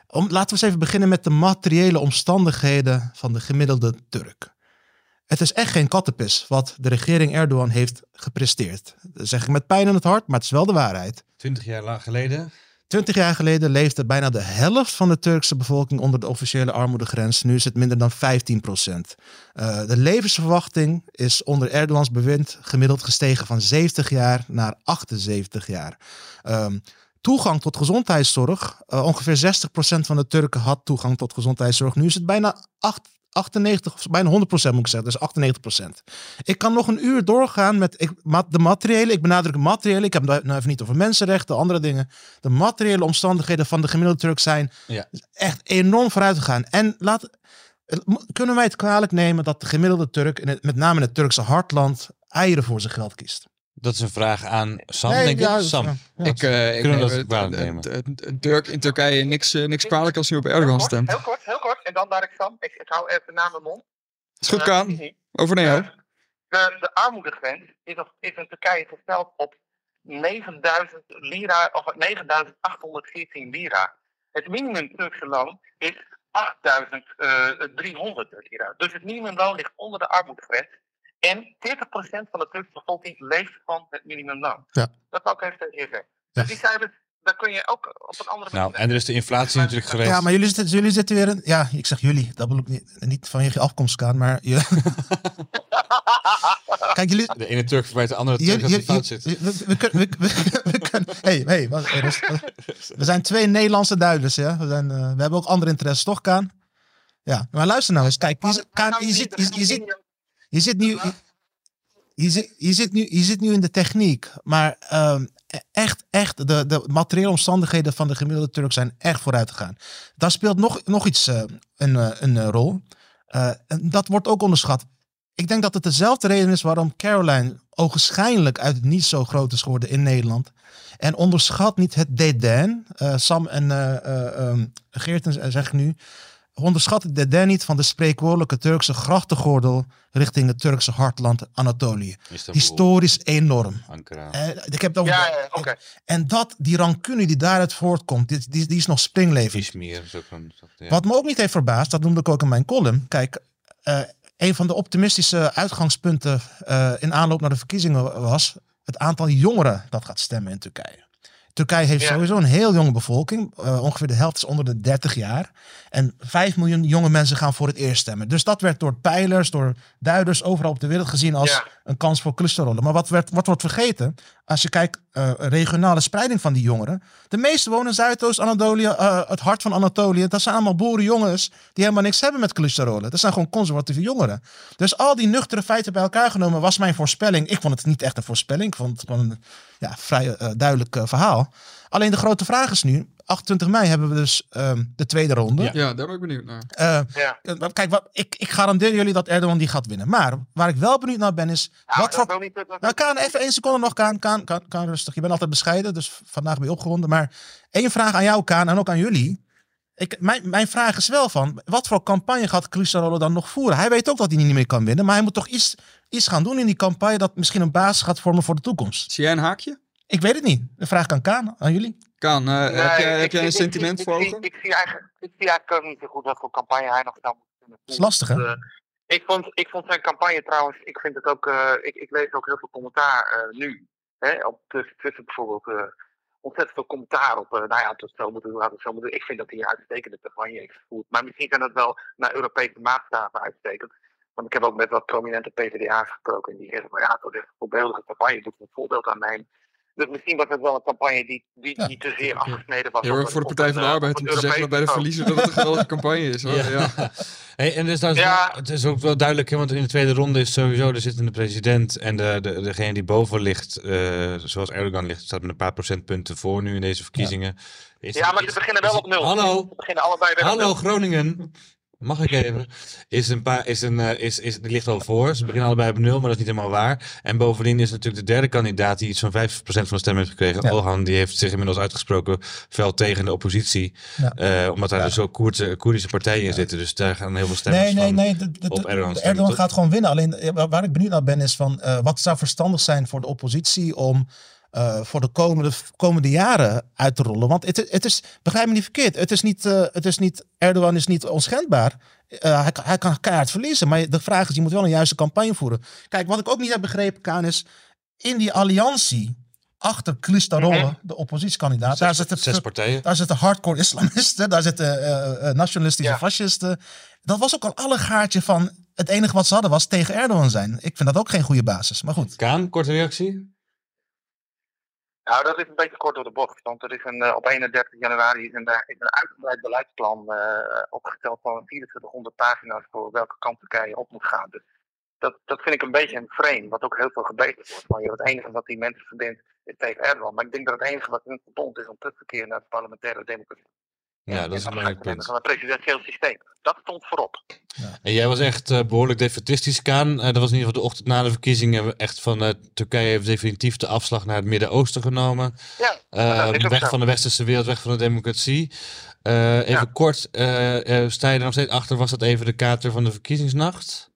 S4: om, laten we eens even beginnen met de materiële omstandigheden van de gemiddelde Turk. Het is echt geen kattenpis wat de regering Erdogan heeft gepresteerd. Dat zeg ik met pijn in het hart, maar het is wel de waarheid.
S2: Twintig jaar geleden.
S4: Twintig jaar geleden leefde bijna de helft van de Turkse bevolking onder de officiële armoedegrens. Nu is het minder dan 15 procent. Eh, de levensverwachting is onder Erdogans bewind gemiddeld gestegen van 70 jaar naar 78 jaar. Ehm, toegang tot gezondheidszorg. eh, ongeveer 60% van de Turken had toegang tot gezondheidszorg. Nu is het bijna 8, 98, of bijna 100% moet ik zeggen, dus 98%. Ik kan nog een uur doorgaan met ik, de materiële, ik benadruk materiële, ik heb het nou even niet over mensenrechten, andere dingen. De materiële omstandigheden van de gemiddelde Turk zijn
S2: Ja.
S4: echt enorm vooruit gegaan. En laat, eh, kunnen wij het kwalijk nemen dat de gemiddelde Turk, met name in het Turkse hartland, eieren voor zijn geld kiest?
S2: Dat is een vraag aan Sam,
S4: Nee,
S2: denk
S4: ja,
S2: ik. Sam.
S4: ja.
S1: Ik, eh, ik neem
S2: dat kwalijk nemen?
S1: het- het- het Turk in Turkije niks, eh, niks kwalijk als hij op Erdogan
S5: Heel kort,
S1: stemt.
S5: Heel kort, heel kort. en dan daar ik Sam. Ik, ik hou even na mijn mond.
S1: Is goed,
S5: Eh,
S1: Kaan. Over naar jou.
S5: Eh, De, de armoedegrens is, op, is in Turkije gesteld op 9000 lira, of 9814 lira. Het minimum Turkse loon is 8300 lira. Dus het minimumloon ligt onder de armoedegrens. En 40% van de Turkse bevolking leeft van het minimumloon.
S4: Ja.
S5: Dat wil ik even tegen je zeggen.
S4: Ja.
S5: Dus die cijfers, daar kun je ook op een andere manier...
S6: Nou, en er is de inflatie natuurlijk geweest.
S4: Ja, maar jullie zitten, jullie zitten weer in... Ja, ik zeg jullie. Dat bedoel ik niet, niet vanwege je afkomstkaan, maar... Je, kijk, jullie...
S6: De ene Turk verwijt de andere
S4: jullie-
S6: Turk dat hij fout zit.
S4: we, we, kunnen- we, we, we kunnen... Hey, hey, rust. We zijn twee Nederlandse duiders, ja. We, zijn, eh, we hebben ook andere interesses, toch, Kaan? Ja, maar luister nou eens. Kijk, je, Kaan, je, zit, je, je, zit, je zit nu... Je, je zit, je, zit nu, je zit nu in de techniek, maar ehm, echt, echt, de, de materiële omstandigheden van de gemiddelde Turk zijn echt vooruit gegaan. Daar speelt nog, nog iets eh, een, eh, een eh, rol. En dat wordt ook onderschat. Ik denk dat het dezelfde reden is waarom Caroline ogenschijnlijk uit het niet zo groot is geworden in Nederland. En onderschat niet het dédain. Sam en eh eh, ehm, Geert eh, zeg ik nu. Onderschat het dédain niet van de spreekwoordelijke Turkse grachtengordel richting het Turkse hartland Anatolië.
S6: Istanbul,
S4: Historisch enorm. Eh, ik heb over
S5: Ja, ja, oké.
S4: En dat, die rancune die daaruit voortkomt, die, die, die is nog springlevend.
S6: Is ook een... ja.
S4: Wat me ook niet heeft verbaasd, dat noemde ik ook in mijn column. Kijk, eh, een van de optimistische uitgangspunten eh, in aanloop naar de verkiezingen was het aantal jongeren dat gaat stemmen in Turkije. Turkije heeft
S5: Ja.
S4: sowieso een heel jonge bevolking. Eh, ongeveer de helft is onder de 30 jaar. En 5 miljoen jonge mensen gaan voor het eerst stemmen. Dus dat werd door pijlers, door duiders overal op de wereld gezien als
S5: Ja.
S4: een kans voor clusterrollen. Maar wat, werd, wat wordt vergeten, als je kijkt eh, regionale spreiding van die jongeren. De meeste wonen in Zuidoost-Anatolië, eh, het hart van Anatolië. Dat zijn allemaal boerenjongens die helemaal niks hebben met clusterrollen. Dat zijn gewoon conservatieve jongeren. Dus al die nuchtere feiten bij elkaar genomen was mijn voorspelling. Ik vond het niet echt een voorspelling. Ik vond het gewoon een ja, vrij duidelijk eh, Alleen de grote vraag is nu, 28 mei hebben we dus ehm, de tweede ronde.
S6: Ja.
S1: Ja, daar ben ik benieuwd naar.
S4: Eh,
S5: Ja.
S4: eh, kijk, wat, ik, ik garandeer jullie dat Erdogan die gaat winnen. Maar waar ik wel benieuwd naar ben is,
S5: Nou,
S4: wat voor
S5: niet, dat-
S4: nou, Kaan, even één seconde nog, Kaan. Kaan, Kaan, Kaan, rustig. Je bent altijd bescheiden, dus vandaag ben je opgewonden. Maar één vraag aan jou, Kaan, en ook aan jullie. Ik, mijn, mijn vraag is wel van, wat voor campagne gaat Crisarolo dan nog voeren? Hij weet ook dat hij niet meer kan winnen, maar hij moet toch iets, iets gaan doen in die campagne dat misschien een basis gaat vormen voor de toekomst.
S1: Zie jij een haakje?
S4: Ik weet het niet. De vraag aan Kaan, aan jullie.
S1: Kaan, eh, heb, jij een sentiment voor
S5: ik-
S1: ogen?
S5: Ik, zie eigenlijk, ik zie eigenlijk ook niet zo goed wat voor campagne hij nog zou moeten kunnen
S4: Dat is lastig, hè?
S5: Eh, ik, vond, ik vond zijn campagne trouwens, ik vind het ook, eh, ik, ik lees ook heel veel commentaar eh, nu. Hè, op tussen, tussen bijvoorbeeld eh, ontzettend veel commentaar op, eh, nou ja, het zo moeten doen, het zo moeten doen. Ik vind dat hij een uitstekende campagne heeft gevoerd. Maar misschien zijn dat wel naar Europese maatstaven uitstekend. Want ik heb ook met wat prominente PvdA's gesproken en die zeggen van ja, dat is een voorbeeldige campagne, moet een voorbeeld aan nemen. Dus misschien was het wel een campagne die, die,
S4: Ja.
S5: die te zeer afgesneden was.
S1: Heel
S5: op
S1: erg
S5: een-
S1: voor de Partij van de
S5: eh,
S1: Arbeid om te zeggen dat bij de verliezer dat het een geweldige campagne is. Hoor. Ja.
S6: Hey, en dus dat is
S5: Ja.
S6: het is ook wel duidelijk, hè, want in de tweede ronde is sowieso de zittende president en de, de, degene die boven ligt, eh, zoals Erdogan ligt, staat met een paar procentpunten voor nu in deze verkiezingen. Is-
S5: Ja, maar ze beginnen wel op nul.
S6: Hallo,
S5: Ze beginnen allebei weer op
S6: hallo
S5: nul.
S6: Groningen. Mag ik even? Is een paar, is een, eh, is, is, die ligt al voor. Ze beginnen allebei op nul, maar dat is niet helemaal waar. En bovendien is natuurlijk de derde kandidaat die iets van 5% van de stem heeft gekregen.
S4: Ja.
S6: Olhan, die heeft zich inmiddels uitgesproken fel tegen de oppositie.
S4: Ja.
S6: Eh, omdat daar
S4: Ja.
S6: dus zo Koerdische, Koerdische partijen in zitten. Dus daar gaan heel veel stemmen
S4: Nee, nee, nee. De, de-
S6: op Erdogan stemmen,
S4: Erdogan gaat gewoon winnen. Alleen eh, waar- ik benieuwd naar ben is van eh, wat zou verstandig zijn voor de oppositie om eh, voor de komende, komende jaren uit te rollen. Want het, het is, begrijp me niet verkeerd, het is niet, eh, het is niet Erdogan is niet onschendbaar. Eh, hij, kan- hij kan keihard verliezen. Maar de vraag is, je moet wel een juiste campagne voeren. Kijk, wat ik ook niet heb begrepen, Kaan, is in die alliantie achter Kılıçdaroğlu,
S5: Mhm.
S4: de oppositiekandidaat, daar zitten
S6: Zes partijen.
S4: daar zitten hardcore islamisten, daar zitten eh, nationalistische
S5: Ja.
S4: fascisten. Dat was ook al alle gaartje van het enige wat ze hadden was tegen Erdogan zijn. Ik vind dat ook geen goede basis, maar goed.
S6: Kaan, korte reactie?
S5: Nou, dat is een beetje kort door de bocht. Want er is een, eh, op 31 januari is een, eh, een uitgebreid beleidsplan eh, opgesteld van 2400 pagina's voor welke kant Turkije op moet gaan. Dus dat, dat vind ik een beetje een frame, wat ook heel veel gebezigd wordt. Joh, het enige wat die mensen verbindt is tegen Erdogan. Maar ik denk dat het enige wat hun verbond is om terug te keren naar de parlementaire democratie.
S2: Ja,
S5: en-
S2: dat is
S5: en
S2: een belangrijk punt.
S5: Van het presidentieel systeem. Dat stond voorop.
S2: En jij was echt eh, behoorlijk defetistisch, Kaan. Eh, dat was in ieder geval de ochtend na de verkiezingen. Echt van eh, Turkije heeft definitief de afslag naar het Midden-Oosten genomen.
S5: Ja,
S2: Eh,
S5: dat is ook
S2: weg
S5: zo.
S2: van de westerse wereld, weg van de democratie. Eh, even
S5: Ja.
S2: kort, eh eh, sta je er nog steeds achter? Was dat even de kater van de verkiezingsnacht?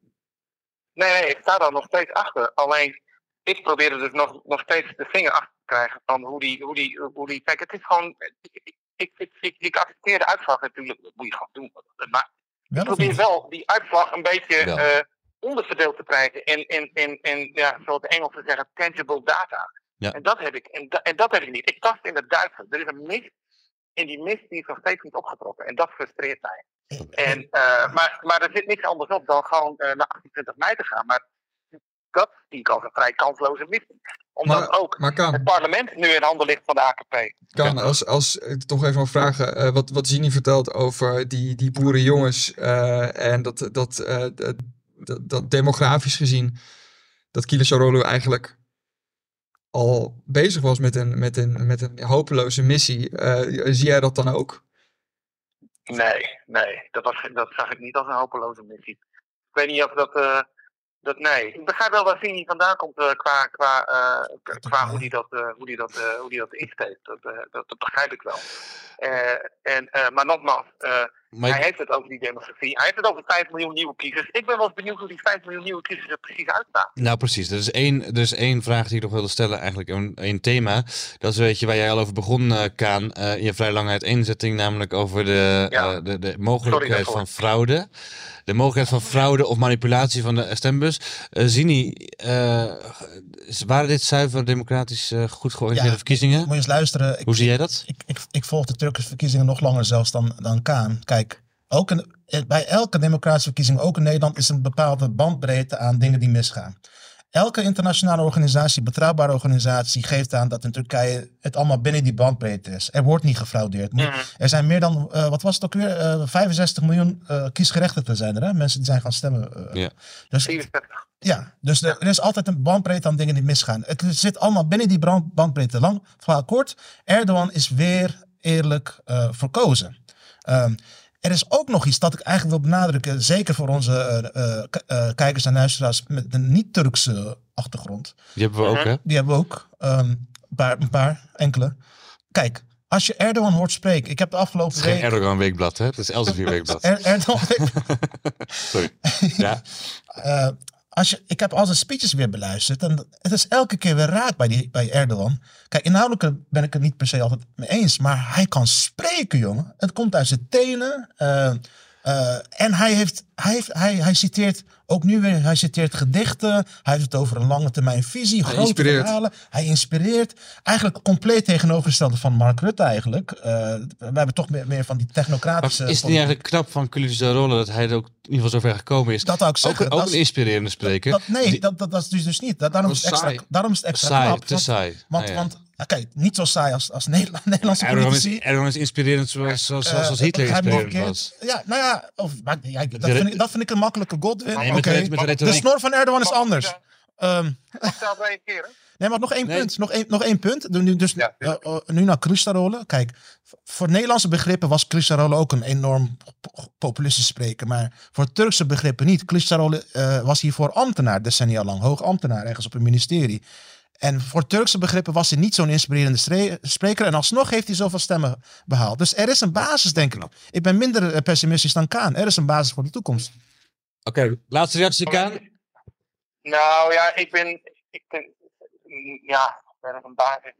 S5: Nee, nee, ik sta daar nog steeds achter. Alleen, ik probeer er dus nog, nog steeds de vinger achter te krijgen van hoe die, hoe die, hoe die... Kijk, het is gewoon... Ik, ik, ik, ik, accepteer de uitslag natuurlijk, dat moet je gewoon doen. Maar
S4: Wel
S5: ik probeer wel die uitslag een beetje eh, onderverdeeld te krijgen in, in, in, in ja, zoals de Engelsen zeggen, tangible data.
S2: Ja.
S5: En, dat heb ik, en, da- en dat heb ik niet. Ik tast in het duister. Er is een mist. En die mist die is nog steeds niet opgetrokken. En dat frustreert mij. En, eh, maar, maar er zit niks anders op dan gewoon eh, naar 28 mei te gaan. Maar dat zie ik als een vrij kansloze missie. Omdat
S1: Maar,
S5: ook
S1: maar
S5: het parlement nu in handen ligt van de AKP.
S1: Kaan als, als ik toch even mag vragen, eh, wat, wat Zini vertelt over die, die boerenjongens eh, en dat, dat, eh, dat, dat, dat demografisch gezien, dat Kilisarolu eigenlijk al bezig was met een, met een, met een hopeloze missie. Eh, zie jij dat dan ook?
S5: Nee, nee, dat, was, dat zag ik niet als een hopeloze missie. Ik weet niet of dat. Dat nee, ik begrijp wel waar Vini vandaan komt eh, qua, qua, k- qua hoe die dat, eh, hoe die dat, hoe die dat insteekt. Dat, dat, dat begrijp ik wel. En, maar nogmaals,
S2: Maar
S5: hij heeft het over die demografie. Hij heeft het over 5 miljoen nieuwe kiezers. Ik ben wel eens benieuwd hoe die 5 miljoen nieuwe kiezers er precies uitstaan.
S2: Nou, precies. Er is één, er is één vraag die ik nog wilde stellen, eigenlijk een, een thema. Dat is weet je waar jij al over begon, eh, Kaan, eh, in je vrij lange uiteenzetting, namelijk over de,
S5: Ja.
S2: eh, de, de mogelijkheid van fraude. De mogelijkheid van fraude of manipulatie van de stembus. Eh Zini, eh, waren dit zuiver democratisch eh, goed georganiseerde
S4: Ja,
S2: verkiezingen?
S4: Moet je eens luisteren. Ik,
S2: Hoe zie jij dat?
S4: ik, ik, ik volg de Turkse verkiezingen nog langer zelfs dan, dan Kaan. Kijk, ook een, eh, bij elke democratische verkiezing, ook in Nederland, is een bepaalde bandbreedte aan dingen die misgaan. Elke internationale organisatie, betrouwbare organisatie, geeft aan dat in Turkije het allemaal binnen die bandbreedte is. Er wordt niet gefraudeerd.
S5: Mhm.
S4: Er zijn meer dan, eh, wat was het ook weer, Eh 65 miljoen eh kiesgerechtigden zijn er. Hè? Mensen die zijn gaan stemmen.
S2: Ja.
S4: Dus
S5: 64.
S4: ja, dus er, er is altijd een bandbreedte aan dingen die misgaan. Het zit allemaal binnen die brand- bandbreedte. Lang verhaal kort, Erdogan is weer eerlijk eh, verkozen. Ehm, er is ook nog iets dat ik eigenlijk wil benadrukken, zeker voor onze eh, eh, eh, kijkers en luisteraars met een niet-Turkse achtergrond.
S2: Die hebben we ook,
S5: Mhm.
S2: hè?
S4: Die hebben we ook, ehm, een, paar, een paar, enkele. Kijk, als je Erdogan hoort spreken, ik heb de afgelopen
S2: Het is geen
S4: week...
S2: Erdogan weekblad, hè? Het is Elsevier weekblad.
S4: Er- Erdogan,
S2: Sorry. Ja,
S4: Eh, als je, ik heb al zijn speeches weer beluisterd. En het is elke keer weer raak bij, die, bij Erdogan. Kijk, inhoudelijk ben ik het niet per se altijd mee eens. Maar hij kan spreken, jongen. Het komt uit zijn tenen. eh, eh, en hij, heeft, hij, heeft, hij, hij citeert ook nu weer, hij citeert gedichten. Hij heeft het over een lange termijn visie,
S1: Hij
S4: grote
S1: inspireert.
S4: verhalen. Hij inspireert. Eigenlijk compleet tegenovergestelde van Mark Rutte eigenlijk. Eh, we hebben toch meer, meer van die
S2: maar
S4: technocratische...
S2: is het niet eigenlijk knap van Rolle dat hij er ook in ieder geval zover gekomen is?
S4: Dat zou ik
S2: Ook,
S4: zeggen.
S2: ook
S4: dat
S2: een inspirerende spreker.
S4: Dat, nee,
S2: Die-
S4: dat, dat, dat is dus, dus niet. Daarom, is het extra, daarom is het extra
S2: saai,
S4: knap.
S2: te
S4: want,
S2: saai.
S4: Want,
S2: Ah, ja.
S4: want kijk, niet zo saai als, als Nederland, Nederlandse
S2: Erdogan is,
S4: politici.
S2: Erdogan is inspirerend zoals, zoals,
S4: Eh,
S2: Hitler
S4: niet
S2: inspirerend was.
S4: Ja, nou ja, of, maar, ja dat,
S2: De-
S4: vind ik, dat vind ik een makkelijke Godwin.
S2: Nee,
S4: Oké.
S2: met, met, met
S4: De snor van Erdogan is anders.
S5: eh,
S4: Ehm,
S5: Mag ik daarop reageren?
S4: nee, maar nog één
S2: Nee.
S4: punt. Nog één, nog één punt. Nu- Dus,
S5: Ja,
S4: eh, eh, nu naar Kılıçdaroğlu. Kijk, voor Nederlandse begrippen was Kılıçdaroğlu ook een enorm po- populistische spreker. Maar voor Turkse begrippen niet. Kılıçdaroğlu eh, was hiervoor ambtenaar, decennia lang. Hoog ambtenaar, ergens op een ministerie. En voor Turkse begrippen was hij niet zo'n inspirerende spreker. En alsnog heeft hij zoveel stemmen behaald. Dus er is een basis, denk ik. Ik ben minder eh, pessimistisch dan Kaan. Er is een basis voor de toekomst.
S2: Oké, laatste reactie, Kaan.
S5: Nou ja, ik ben. Ik ben ja, ik ben een basis.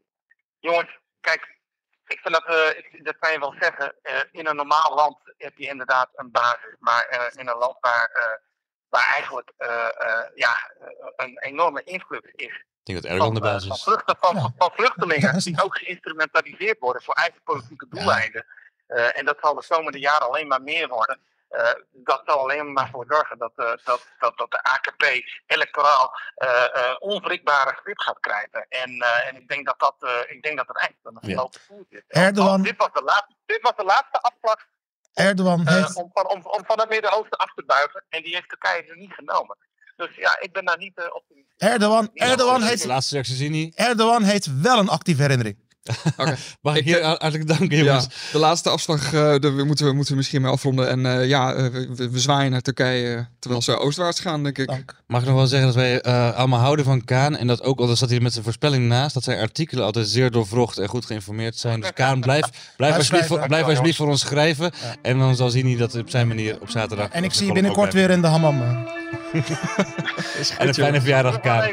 S5: Jongens, kijk, ik vind dat, eh, ik, dat kan je wel zeggen. eh, in een normaal land heb je inderdaad een basis. Maar eh, in een land waar, eh, waar eigenlijk eh, eh, ja, eh, een enorme influx is
S2: Ik denk dat Erdogan de
S5: van,
S2: basis
S5: van, vluchten, van,
S4: Ja.
S5: van vluchtelingen die ook geïnstrumentaliseerd worden voor eigen politieke doeleinden. Eh, en dat zal de komende jaren alleen maar meer worden. Eh, dat zal alleen maar voor zorgen dat, eh, dat, dat, dat de AKP electoraal eh, eh, onwrikbare grip gaat krijgen. En, eh, en ik denk dat dat, eh, ik denk dat het echt een
S2: Ja.
S5: gelopen voet is.
S4: Erdogan-
S5: Want dit, was de laatste, dit was de laatste afslag
S4: Erdogan
S5: eh,
S4: heeft...
S5: om, van, om, om van het Midden-Oosten af te buigen. En die heeft Turkije nu niet genomen. Dus ja, ik ben daar niet eh, optimistisch.
S4: Erdogan,
S5: Ja,
S4: Erdogan, heeft,
S2: Laatste reactie, Zini.
S4: Erdogan heeft wel een actieve herinnering.
S1: Oké.
S2: Mag ik hier hartelijk danken, jongens.
S1: Ja, de laatste afslag eh, daar moeten, we, moeten we misschien mee afronden. En eh, ja, eh, we, we- zwaaien naar Turkije eh, terwijl ze oostwaarts gaan, denk ik.
S4: Dank.
S2: Mag ik nog wel zeggen dat wij eh, allemaal houden van Kaan en dat ook, al zat hij met zijn voorspelling naast, dat zijn artikelen altijd zeer doorvrocht en goed geïnformeerd zijn. Dus Kaan, blijf, blijf, alsjeblieft, voor, blijf alsjeblieft voor ons schrijven. En dan zal Zini dat op zijn manier op zaterdag.
S4: En ik zie je binnenkort weer in de hammam. eh.
S2: En een fijne verjaardag, Kaan.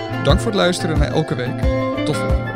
S1: Dank voor het luisteren naar Elke Week. Tot volgende.